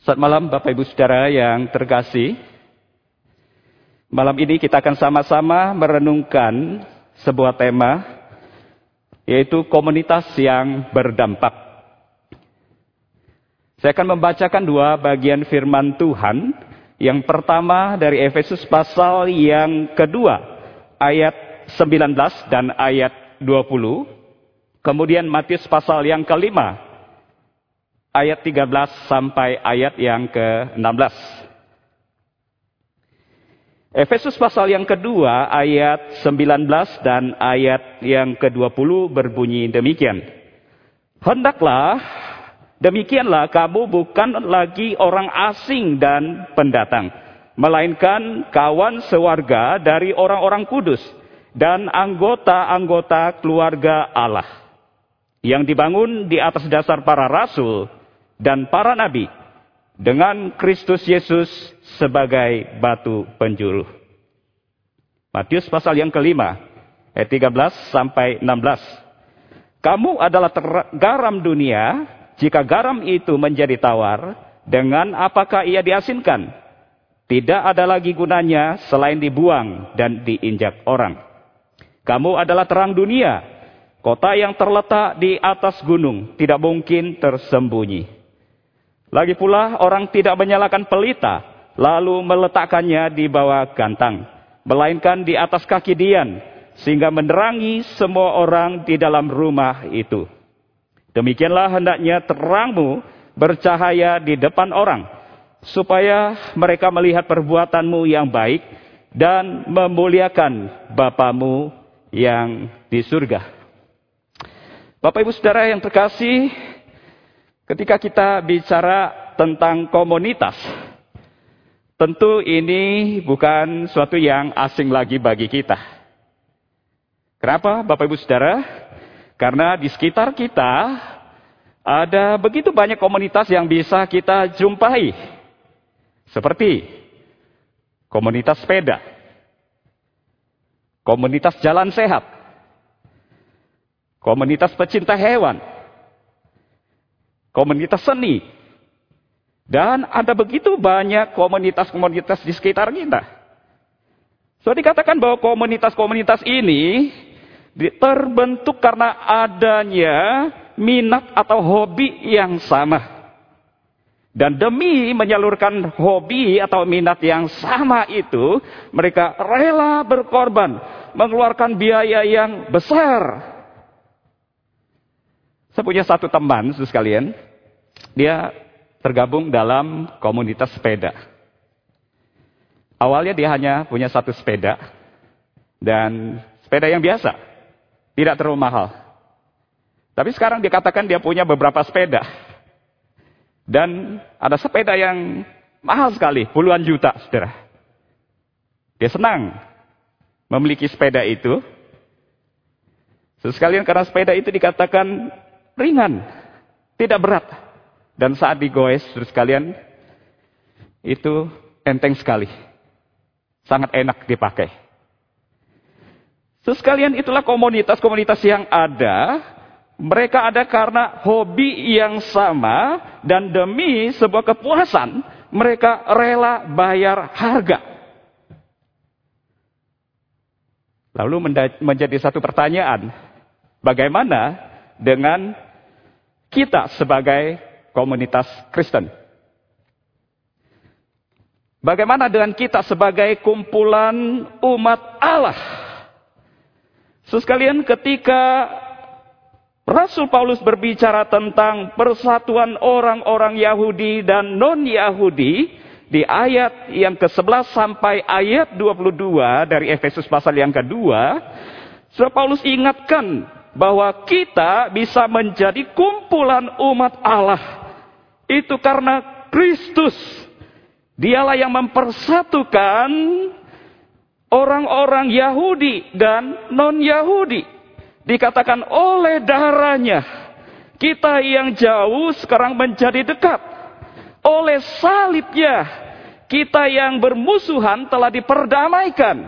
Selamat malam Bapak Ibu Saudara yang terkasih. Malam ini kita akan sama-sama merenungkan sebuah tema yaitu komunitas yang berdampak. Saya akan membacakan dua bagian firman Tuhan. Yang pertama dari Efesus pasal yang kedua ayat 19 dan ayat 20. Kemudian Matius pasal yang kelima ayat 13 sampai ayat yang ke-16. Efesus pasal yang kedua ayat 19 dan ayat yang ke-20 berbunyi demikian. Hendaklah demikianlah kamu bukan lagi orang asing dan pendatang, melainkan kawan sewarga dari orang-orang kudus dan anggota-anggota keluarga Allah yang dibangun di atas dasar para rasul dan para nabi dengan Kristus Yesus sebagai batu penjuru. Matius pasal yang kelima, ayat 13 sampai 16. Kamu adalah garam dunia, jika garam itu menjadi tawar, dengan apakah ia diasinkan? Tidak ada lagi gunanya selain dibuang dan diinjak orang. Kamu adalah terang dunia, kota yang terletak di atas gunung, tidak mungkin tersembunyi. Lagi pula orang tidak menyalakan pelita, lalu meletakkannya di bawah gantang, melainkan di atas kaki dian, sehingga menerangi semua orang di dalam rumah itu. Demikianlah hendaknya terangmu bercahaya di depan orang, supaya mereka melihat perbuatanmu yang baik dan memuliakan Bapamu yang di surga. Bapak Ibu Saudara yang terkasih, Ketika kita bicara tentang komunitas, tentu ini bukan suatu yang asing lagi bagi kita. Kenapa, Bapak Ibu Saudara? Karena di sekitar kita ada begitu banyak komunitas yang bisa kita jumpai. Seperti komunitas sepeda, komunitas jalan sehat, komunitas pecinta hewan, komunitas seni. Dan ada begitu banyak komunitas-komunitas di sekitar kita. So dikatakan bahwa komunitas-komunitas ini terbentuk karena adanya minat atau hobi yang sama. Dan demi menyalurkan hobi atau minat yang sama itu, mereka rela berkorban, mengeluarkan biaya yang besar saya punya satu teman, sekalian, dia tergabung dalam komunitas sepeda. Awalnya dia hanya punya satu sepeda, dan sepeda yang biasa, tidak terlalu mahal. Tapi sekarang dikatakan dia punya beberapa sepeda. Dan ada sepeda yang mahal sekali, puluhan juta, saudara. Dia senang memiliki sepeda itu. Sekalian karena sepeda itu dikatakan ringan, tidak berat. Dan saat digoes, terus kalian, itu enteng sekali. Sangat enak dipakai. Terus kalian itulah komunitas-komunitas yang ada. Mereka ada karena hobi yang sama dan demi sebuah kepuasan mereka rela bayar harga. Lalu menjadi satu pertanyaan, bagaimana dengan kita sebagai komunitas Kristen. Bagaimana dengan kita sebagai kumpulan umat Allah? Sekalian ketika Rasul Paulus berbicara tentang persatuan orang-orang Yahudi dan non-Yahudi di ayat yang ke-11 sampai ayat 22 dari Efesus pasal yang kedua, Rasul Paulus ingatkan bahwa kita bisa menjadi kumpulan umat Allah. Itu karena Kristus. Dialah yang mempersatukan orang-orang Yahudi dan non-Yahudi. Dikatakan oleh darahnya. Kita yang jauh sekarang menjadi dekat. Oleh salibnya. Kita yang bermusuhan telah diperdamaikan.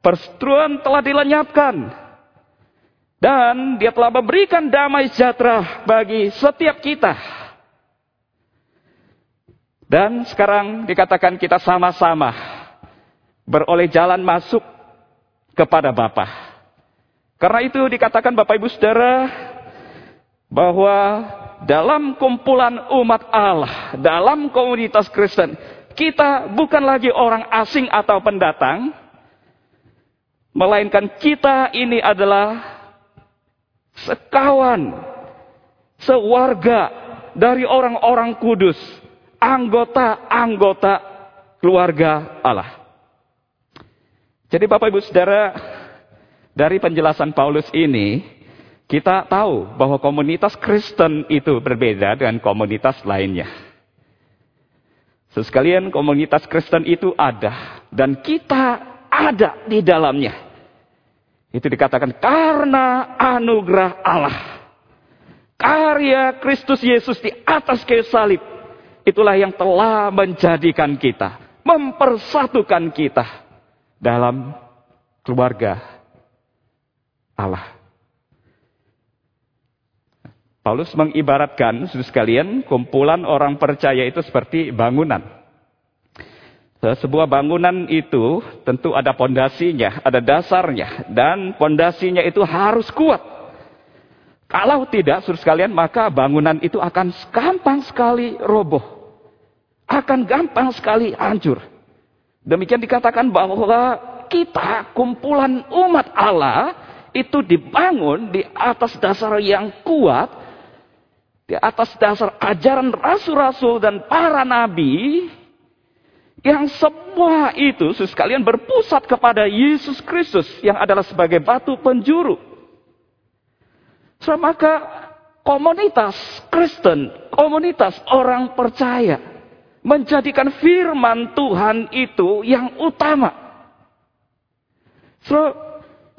Perseteruan telah dilenyapkan dan dia telah memberikan damai sejahtera bagi setiap kita. Dan sekarang dikatakan kita sama-sama beroleh jalan masuk kepada Bapa. Karena itu dikatakan Bapak Ibu Saudara bahwa dalam kumpulan umat Allah, dalam komunitas Kristen, kita bukan lagi orang asing atau pendatang, melainkan kita ini adalah sekawan, sewarga dari orang-orang kudus anggota-anggota keluarga Allah. Jadi Bapak Ibu Saudara, dari penjelasan Paulus ini, kita tahu bahwa komunitas Kristen itu berbeda dengan komunitas lainnya. Sesekalian komunitas Kristen itu ada dan kita ada di dalamnya. Itu dikatakan karena anugerah Allah. Karya Kristus Yesus di atas kayu salib itulah yang telah menjadikan kita, mempersatukan kita dalam keluarga Allah. Paulus mengibaratkan, sekalian, kumpulan orang percaya itu seperti bangunan. Sebuah bangunan itu tentu ada pondasinya, ada dasarnya, dan pondasinya itu harus kuat. Kalau tidak, suruh sekalian, maka bangunan itu akan gampang sekali roboh akan gampang sekali hancur. Demikian dikatakan bahwa kita kumpulan umat Allah itu dibangun di atas dasar yang kuat, di atas dasar ajaran rasul-rasul dan para nabi, yang semua itu sekalian berpusat kepada Yesus Kristus yang adalah sebagai batu penjuru. So, maka komunitas Kristen, komunitas orang percaya, menjadikan firman Tuhan itu yang utama. So,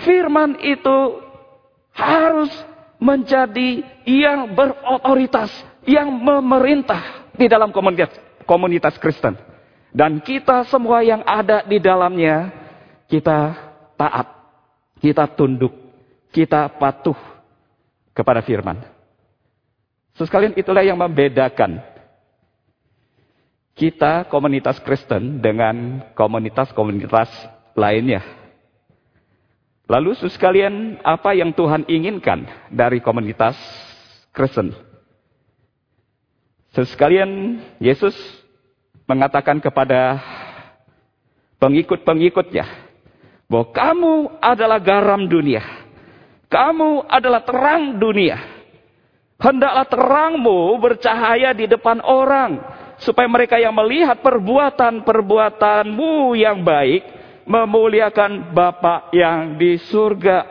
firman itu harus menjadi yang berotoritas, yang memerintah di dalam komunitas, komunitas Kristen. Dan kita semua yang ada di dalamnya, kita taat, kita tunduk, kita patuh kepada firman. Sekalian itulah yang membedakan kita komunitas Kristen dengan komunitas-komunitas lainnya. Lalu sekalian apa yang Tuhan inginkan dari komunitas Kristen? Sekalian Yesus mengatakan kepada pengikut-pengikutnya bahwa kamu adalah garam dunia. Kamu adalah terang dunia. Hendaklah terangmu bercahaya di depan orang supaya mereka yang melihat perbuatan-perbuatanmu yang baik memuliakan Bapa yang di surga.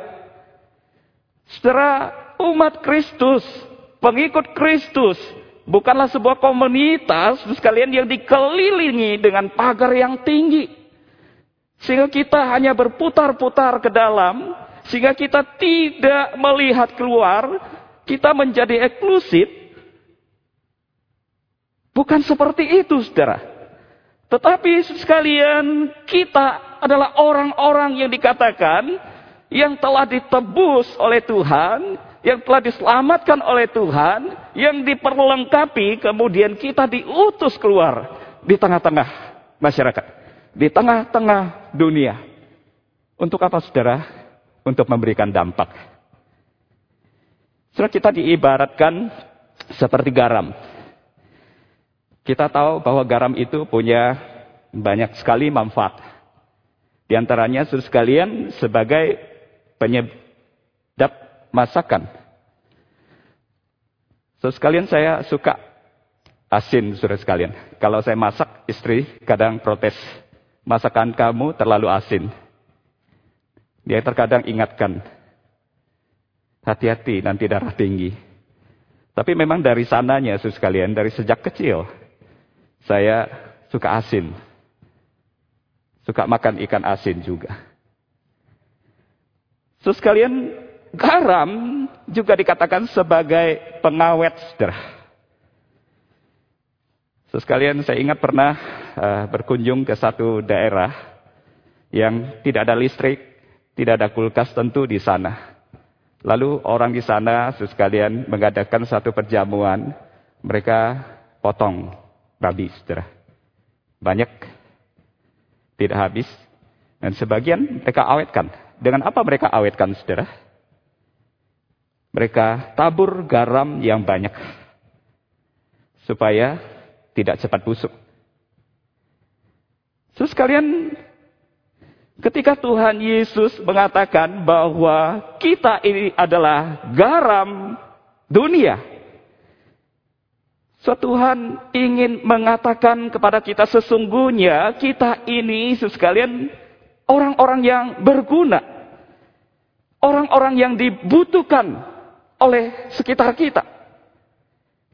Setelah umat Kristus, pengikut Kristus, bukanlah sebuah komunitas sekalian yang dikelilingi dengan pagar yang tinggi. Sehingga kita hanya berputar-putar ke dalam, sehingga kita tidak melihat keluar, kita menjadi eksklusif, Bukan seperti itu, saudara. Tetapi sekalian, kita adalah orang-orang yang dikatakan yang telah ditebus oleh Tuhan, yang telah diselamatkan oleh Tuhan, yang diperlengkapi, kemudian kita diutus keluar di tengah-tengah masyarakat, di tengah-tengah dunia. Untuk apa, saudara? Untuk memberikan dampak. Saudara, kita diibaratkan seperti garam. Kita tahu bahwa garam itu punya banyak sekali manfaat. Di antaranya sekalian sebagai penyedap masakan. So, sekalian saya suka asin, saudara sekalian. Kalau saya masak, istri kadang protes. Masakan kamu terlalu asin. Dia terkadang ingatkan. Hati-hati nanti darah tinggi. Tapi memang dari sananya, saudara sekalian, dari sejak kecil. Saya suka asin. Suka makan ikan asin juga. Terus kalian garam juga dikatakan sebagai pengawet saudara. Terus kalian saya ingat pernah uh, berkunjung ke satu daerah yang tidak ada listrik, tidak ada kulkas tentu di sana. Lalu orang di sana sekalian mengadakan satu perjamuan, mereka potong babi, saudara. Banyak tidak habis. Dan sebagian mereka awetkan. Dengan apa mereka awetkan, saudara? Mereka tabur garam yang banyak. Supaya tidak cepat busuk. Terus kalian, ketika Tuhan Yesus mengatakan bahwa kita ini adalah garam dunia. Tuhan ingin mengatakan kepada kita sesungguhnya kita ini sekalian orang-orang yang berguna. Orang-orang yang dibutuhkan oleh sekitar kita.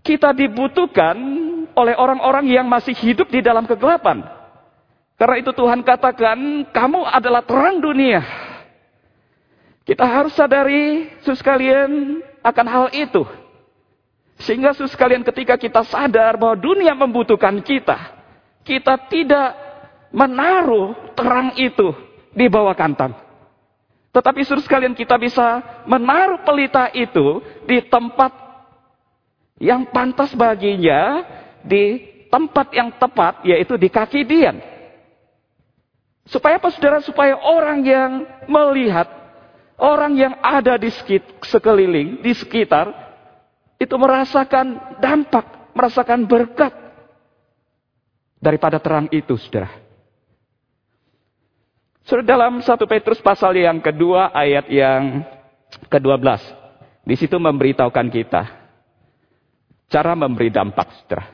Kita dibutuhkan oleh orang-orang yang masih hidup di dalam kegelapan. Karena itu Tuhan katakan, kamu adalah terang dunia. Kita harus sadari, sekalian, akan hal itu. Sehingga sus sekalian ketika kita sadar bahwa dunia membutuhkan kita, kita tidak menaruh terang itu di bawah kantang. Tetapi sus sekalian kita bisa menaruh pelita itu di tempat yang pantas baginya, di tempat yang tepat, yaitu di kaki Dian. Supaya apa saudara? Supaya orang yang melihat, orang yang ada di sekeliling, di sekitar, itu merasakan dampak, merasakan berkat daripada terang itu, saudara. Sudah dalam satu Petrus pasal yang kedua ayat yang ke-12. Di situ memberitahukan kita cara memberi dampak, saudara.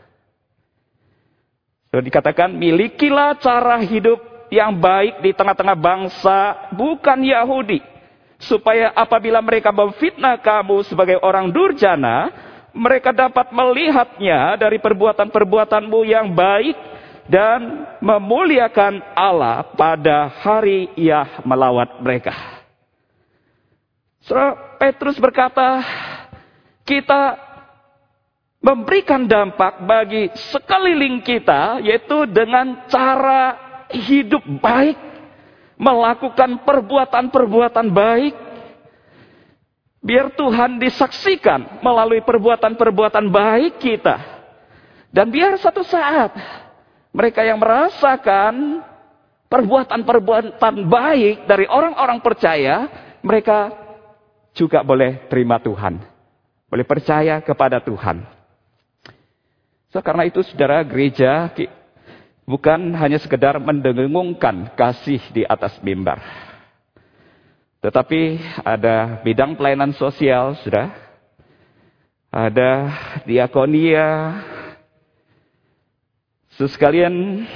Sudah dikatakan, milikilah cara hidup yang baik di tengah-tengah bangsa bukan Yahudi supaya apabila mereka memfitnah kamu sebagai orang durjana, mereka dapat melihatnya dari perbuatan-perbuatanmu yang baik dan memuliakan Allah pada hari ia melawat mereka. So, Petrus berkata, kita memberikan dampak bagi sekeliling kita, yaitu dengan cara hidup baik melakukan perbuatan-perbuatan baik, biar Tuhan disaksikan melalui perbuatan-perbuatan baik kita. Dan biar satu saat mereka yang merasakan perbuatan-perbuatan baik dari orang-orang percaya, mereka juga boleh terima Tuhan. Boleh percaya kepada Tuhan. So, karena itu saudara gereja bukan hanya sekedar mendengungkan kasih di atas mimbar. Tetapi ada bidang pelayanan sosial, sudah. Ada diakonia. Sekalian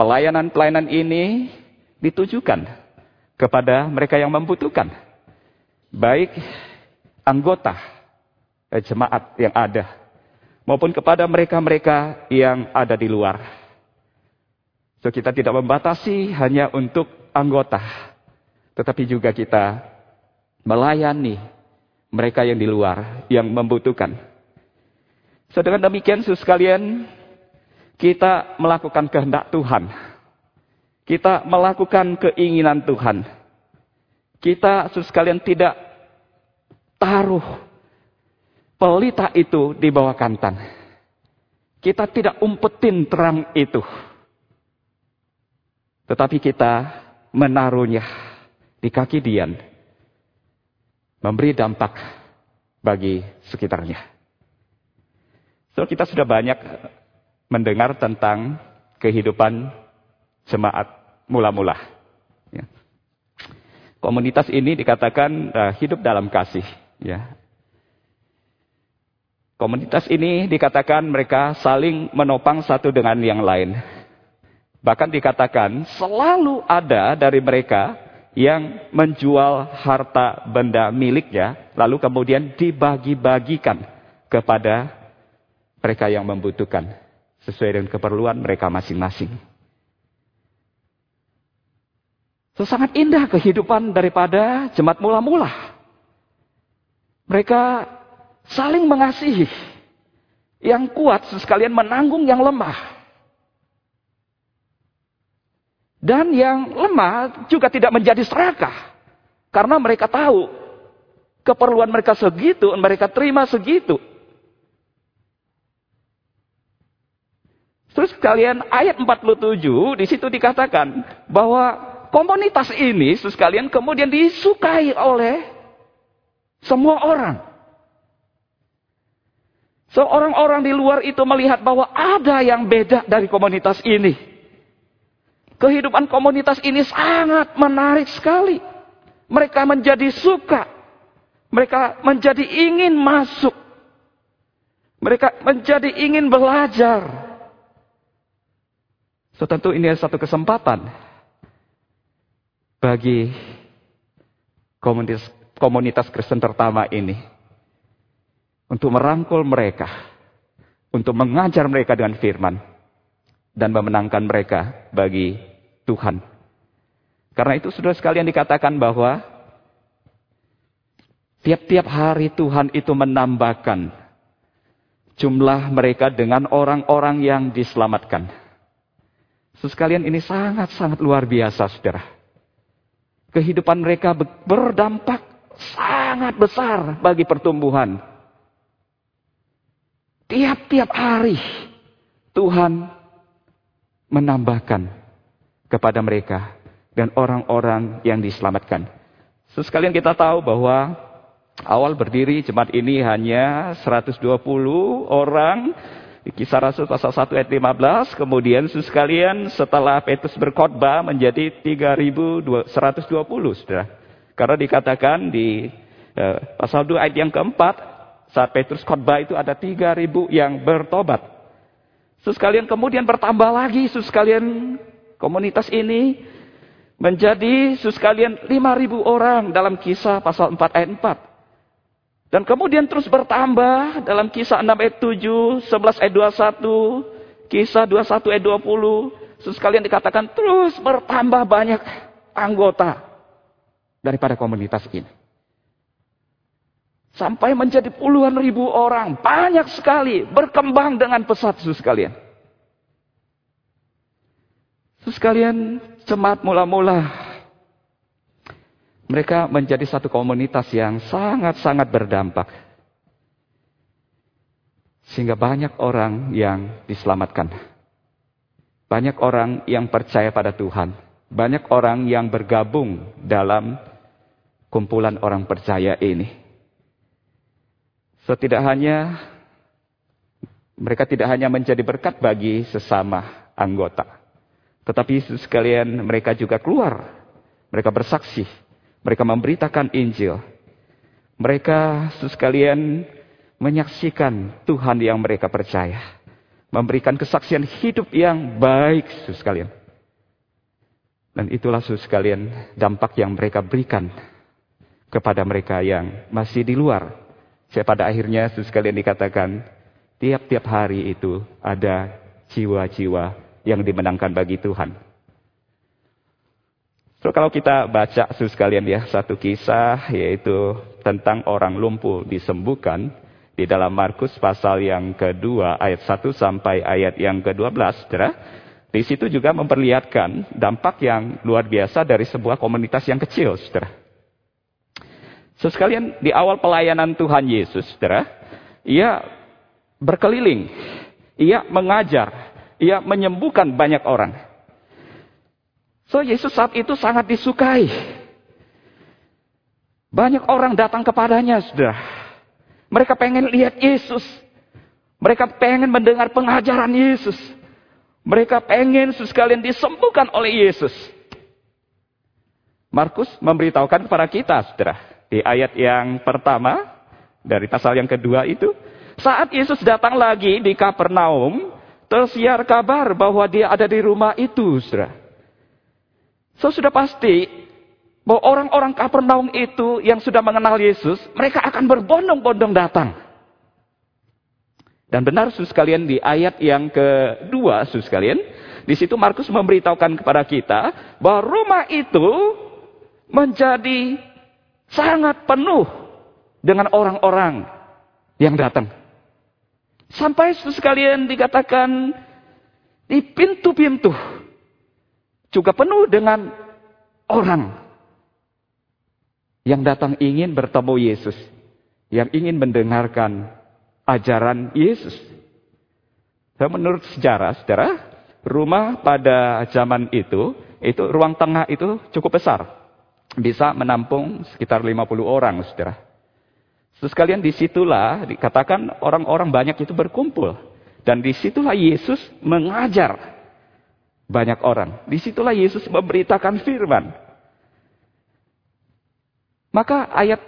pelayanan-pelayanan ini ditujukan kepada mereka yang membutuhkan. Baik anggota eh, jemaat yang ada maupun kepada mereka-mereka yang ada di luar. So kita tidak membatasi hanya untuk anggota, tetapi juga kita melayani mereka yang di luar, yang membutuhkan. So dengan demikian, sus sekalian, kita melakukan kehendak Tuhan. Kita melakukan keinginan Tuhan. Kita, sekalian, tidak taruh pelita itu di bawah kantang. Kita tidak umpetin terang itu. Tetapi kita menaruhnya di kaki Dian. Memberi dampak bagi sekitarnya. So, kita sudah banyak mendengar tentang kehidupan jemaat mula-mula. Ya. Komunitas ini dikatakan uh, hidup dalam kasih. Ya. Komunitas ini dikatakan mereka saling menopang satu dengan yang lain. Bahkan dikatakan selalu ada dari mereka yang menjual harta benda miliknya, lalu kemudian dibagi-bagikan kepada mereka yang membutuhkan sesuai dengan keperluan mereka masing-masing. So, sangat indah kehidupan daripada jemaat mula-mula. Mereka saling mengasihi. Yang kuat sekalian menanggung yang lemah. Dan yang lemah juga tidak menjadi serakah. Karena mereka tahu keperluan mereka segitu, mereka terima segitu. Terus kalian ayat 47 di situ dikatakan bahwa komunitas ini sekalian kemudian disukai oleh semua orang. Seorang orang di luar itu melihat bahwa ada yang beda dari komunitas ini. Kehidupan komunitas ini sangat menarik sekali. Mereka menjadi suka. Mereka menjadi ingin masuk. Mereka menjadi ingin belajar. So tentu ini satu kesempatan bagi komunitas, komunitas Kristen pertama ini untuk merangkul mereka, untuk mengajar mereka dengan firman dan memenangkan mereka bagi Tuhan. Karena itu sudah sekalian dikatakan bahwa tiap-tiap hari Tuhan itu menambahkan jumlah mereka dengan orang-orang yang diselamatkan. Sekalian ini sangat-sangat luar biasa, saudara. Kehidupan mereka berdampak sangat besar bagi pertumbuhan. Tiap-tiap hari Tuhan menambahkan kepada mereka dan orang-orang yang diselamatkan. Sekalian kita tahu bahwa awal berdiri jemaat ini hanya 120 orang di kisah Rasul pasal 1 ayat 15. Kemudian sekalian setelah Petrus berkhotbah menjadi 3120 saudara. Karena dikatakan di eh, pasal 2 ayat yang keempat. Saat Petrus khotbah itu ada 3000 yang bertobat. Sekalian kemudian bertambah lagi sekalian komunitas ini menjadi sekalian 5000 orang dalam kisah pasal 4 ayat 4. Dan kemudian terus bertambah dalam kisah 6 ayat 7, 11 ayat 21, kisah 21 ayat 20. Sekalian dikatakan terus bertambah banyak anggota daripada komunitas ini. Sampai menjadi puluhan ribu orang. Banyak sekali. Berkembang dengan pesat sekalian. Sekalian jemaat mula-mula mereka menjadi satu komunitas yang sangat-sangat berdampak. Sehingga banyak orang yang diselamatkan. Banyak orang yang percaya pada Tuhan. Banyak orang yang bergabung dalam kumpulan orang percaya ini. So, hanya mereka tidak hanya menjadi berkat bagi sesama anggota. Tetapi sekalian mereka juga keluar. Mereka bersaksi mereka memberitakan Injil. Mereka sekalian menyaksikan Tuhan yang mereka percaya. Memberikan kesaksian hidup yang baik sekalian. Dan itulah sekalian dampak yang mereka berikan kepada mereka yang masih di luar. Saya pada akhirnya sekalian dikatakan tiap-tiap hari itu ada jiwa-jiwa yang dimenangkan bagi Tuhan. So, kalau kita baca sekalian ya satu kisah yaitu tentang orang lumpuh disembuhkan di dalam Markus pasal yang kedua ayat 1 sampai ayat yang ke-12, saudara. Di situ juga memperlihatkan dampak yang luar biasa dari sebuah komunitas yang kecil, saudara. So, sekalian di awal pelayanan Tuhan Yesus, saudara, ia berkeliling, ia mengajar, ia menyembuhkan banyak orang. So Yesus saat itu sangat disukai. Banyak orang datang kepadanya, sudah. Mereka pengen lihat Yesus. Mereka pengen mendengar pengajaran Yesus. Mereka pengen sekalian disembuhkan oleh Yesus. Markus memberitahukan kepada kita, saudara. Di ayat yang pertama, dari pasal yang kedua itu. Saat Yesus datang lagi di Kapernaum, tersiar kabar bahwa dia ada di rumah itu, saudara. So sudah pasti bahwa orang-orang Kapernaum itu yang sudah mengenal Yesus, mereka akan berbondong-bondong datang. Dan benar sus sekalian di ayat yang kedua sus sekalian, di situ Markus memberitahukan kepada kita bahwa rumah itu menjadi sangat penuh dengan orang-orang yang datang. Sampai sus sekalian dikatakan di pintu-pintu juga penuh dengan orang yang datang ingin bertemu Yesus, yang ingin mendengarkan ajaran Yesus. menurut sejarah, saudara, rumah pada zaman itu, itu ruang tengah itu cukup besar. Bisa menampung sekitar 50 orang, saudara. Terus di situlah dikatakan orang-orang banyak itu berkumpul. Dan di situlah Yesus mengajar banyak orang. Di situlah Yesus memberitakan firman. Maka ayat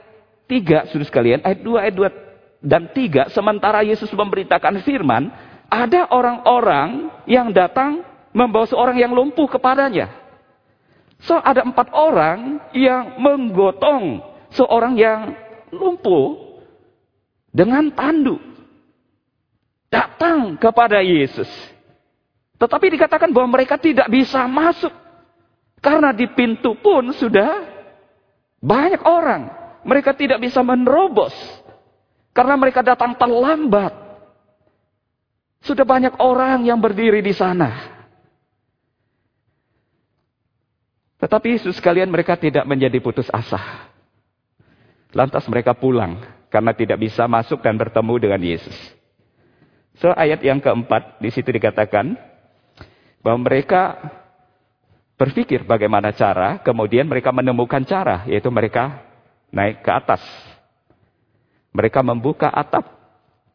3, sudah sekalian, ayat 2, ayat 2 dan 3, sementara Yesus memberitakan firman, ada orang-orang yang datang membawa seorang yang lumpuh kepadanya. So, ada empat orang yang menggotong seorang yang lumpuh dengan tandu. Datang kepada Yesus. Tetapi dikatakan bahwa mereka tidak bisa masuk. Karena di pintu pun sudah banyak orang. Mereka tidak bisa menerobos. Karena mereka datang terlambat. Sudah banyak orang yang berdiri di sana. Tetapi Yesus sekalian mereka tidak menjadi putus asa. Lantas mereka pulang karena tidak bisa masuk dan bertemu dengan Yesus. So ayat yang keempat di situ dikatakan bahwa mereka berpikir bagaimana cara, kemudian mereka menemukan cara, yaitu mereka naik ke atas. Mereka membuka atap,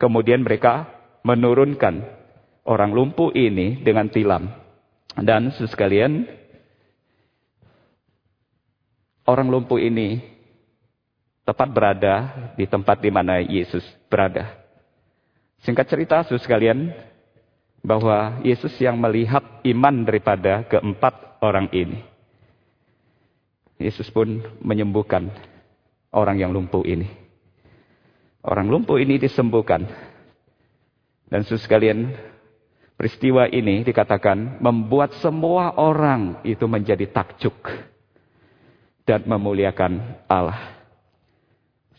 kemudian mereka menurunkan orang lumpuh ini dengan tilam. Dan sekalian, orang lumpuh ini tepat berada di tempat di mana Yesus berada. Singkat cerita, sekalian, bahwa Yesus yang melihat iman daripada keempat orang ini. Yesus pun menyembuhkan orang yang lumpuh ini. Orang lumpuh ini disembuhkan. Dan sekalian, peristiwa ini dikatakan membuat semua orang itu menjadi takjub dan memuliakan Allah.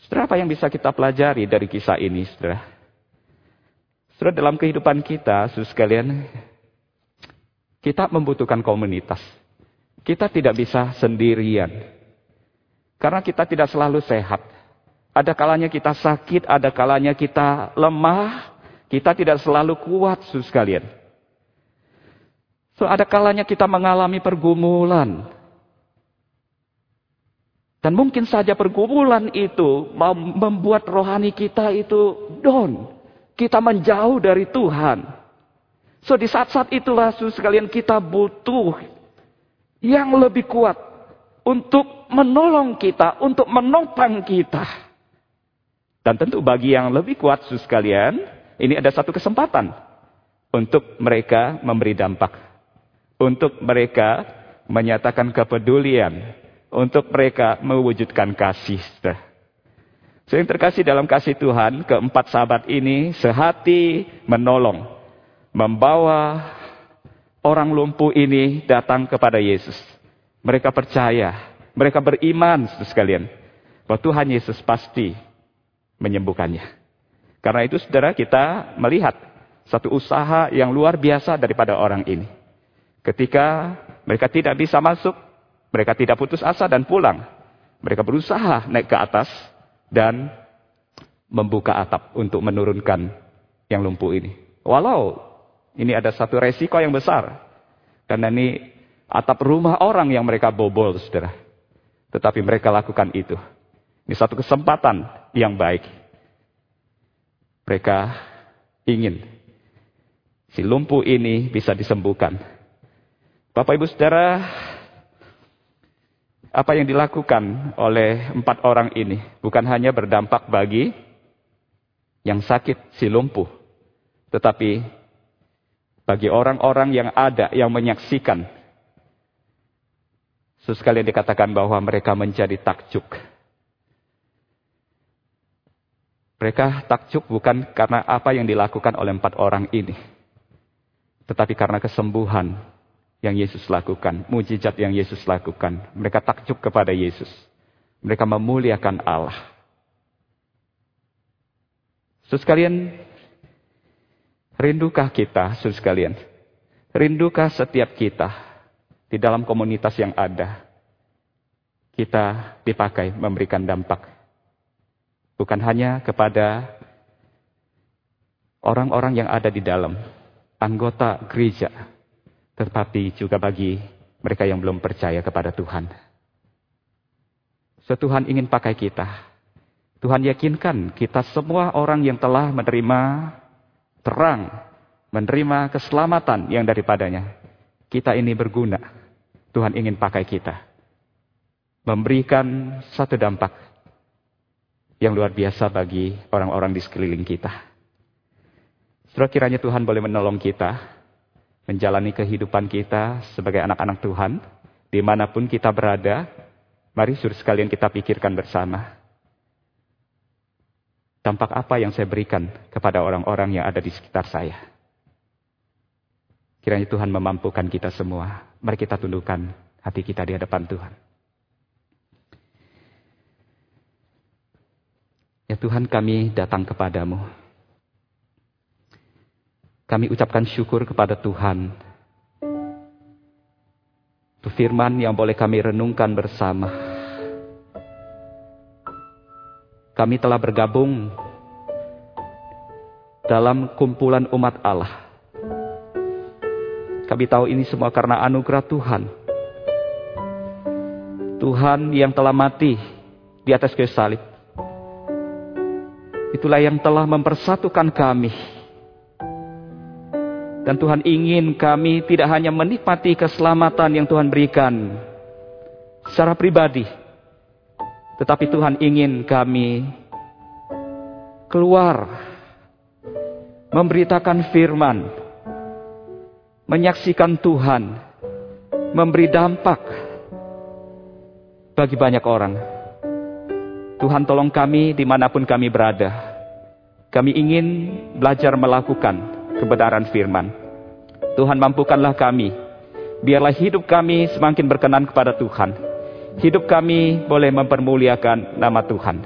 Saudara, apa yang bisa kita pelajari dari kisah ini, saudara? Saudara, dalam kehidupan kita, saudara sekalian, kita membutuhkan komunitas. Kita tidak bisa sendirian. Karena kita tidak selalu sehat. Ada kalanya kita sakit, ada kalanya kita lemah, kita tidak selalu kuat, saudara sekalian. So, ada kalanya kita mengalami pergumulan. Dan mungkin saja pergumulan itu membuat rohani kita itu down kita menjauh dari Tuhan. So di saat-saat itulah sekalian kita butuh yang lebih kuat untuk menolong kita, untuk menopang kita. Dan tentu bagi yang lebih kuat sus sekalian, ini ada satu kesempatan untuk mereka memberi dampak. Untuk mereka menyatakan kepedulian. Untuk mereka mewujudkan kasih. Sering terkasih dalam kasih Tuhan, keempat sahabat ini sehati menolong. Membawa orang lumpuh ini datang kepada Yesus. Mereka percaya, mereka beriman sekalian. Bahwa Tuhan Yesus pasti menyembuhkannya. Karena itu saudara kita melihat satu usaha yang luar biasa daripada orang ini. Ketika mereka tidak bisa masuk, mereka tidak putus asa dan pulang. Mereka berusaha naik ke atas, dan membuka atap untuk menurunkan yang lumpuh ini. Walau ini ada satu resiko yang besar. Karena ini atap rumah orang yang mereka bobol, saudara. Tetapi mereka lakukan itu. Ini satu kesempatan yang baik. Mereka ingin si lumpuh ini bisa disembuhkan. Bapak ibu saudara, apa yang dilakukan oleh empat orang ini bukan hanya berdampak bagi yang sakit, si lumpuh. Tetapi bagi orang-orang yang ada, yang menyaksikan. Sesekali dikatakan bahwa mereka menjadi takjub. Mereka takjub bukan karena apa yang dilakukan oleh empat orang ini. Tetapi karena kesembuhan yang Yesus lakukan, mujizat yang Yesus lakukan. Mereka takjub kepada Yesus. Mereka memuliakan Allah. Saudara sekalian, rindukah kita, saudara sekalian? Rindukah setiap kita di dalam komunitas yang ada? Kita dipakai memberikan dampak. Bukan hanya kepada orang-orang yang ada di dalam, anggota gereja, tetapi juga bagi mereka yang belum percaya kepada Tuhan. So, Tuhan ingin pakai kita. Tuhan yakinkan kita semua orang yang telah menerima terang, menerima keselamatan yang daripadanya. Kita ini berguna. Tuhan ingin pakai kita. Memberikan satu dampak yang luar biasa bagi orang-orang di sekeliling kita. Setelah kiranya Tuhan boleh menolong kita menjalani kehidupan kita sebagai anak-anak Tuhan, di mana pun kita berada, mari suruh sekalian kita pikirkan bersama. Dampak apa yang saya berikan kepada orang-orang yang ada di sekitar saya? Kiranya Tuhan memampukan kita semua. Mari kita tundukkan hati kita di hadapan Tuhan. Ya Tuhan kami datang kepadamu. Kami ucapkan syukur kepada Tuhan. Itu firman yang boleh kami renungkan bersama. Kami telah bergabung dalam kumpulan umat Allah. Kami tahu ini semua karena anugerah Tuhan. Tuhan yang telah mati di atas kayu salib Itulah yang telah mempersatukan kami. Dan Tuhan ingin kami tidak hanya menikmati keselamatan yang Tuhan berikan secara pribadi. Tetapi Tuhan ingin kami keluar memberitakan firman, menyaksikan Tuhan, memberi dampak bagi banyak orang. Tuhan tolong kami di mana pun kami berada. Kami ingin belajar melakukan kebenaran firman. Tuhan mampukanlah kami. Biarlah hidup kami semakin berkenan kepada Tuhan. Hidup kami boleh mempermuliakan nama Tuhan.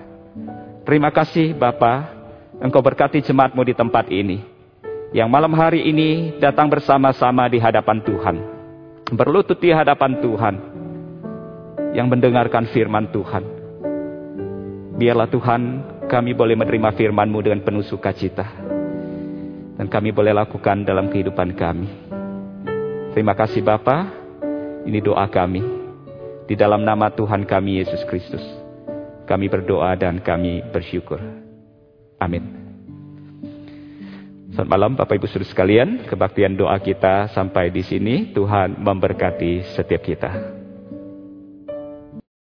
Terima kasih Bapa, Engkau berkati jemaatmu di tempat ini. Yang malam hari ini datang bersama-sama di hadapan Tuhan. Berlutut di hadapan Tuhan. Yang mendengarkan firman Tuhan. Biarlah Tuhan kami boleh menerima firman-Mu dengan penuh sukacita. Dan kami boleh lakukan dalam kehidupan kami. Terima kasih Bapa. Ini doa kami. Di dalam nama Tuhan kami Yesus Kristus. Kami berdoa dan kami bersyukur. Amin. Selamat malam Bapak Ibu Saudara sekalian. Kebaktian doa kita sampai di sini. Tuhan memberkati setiap kita.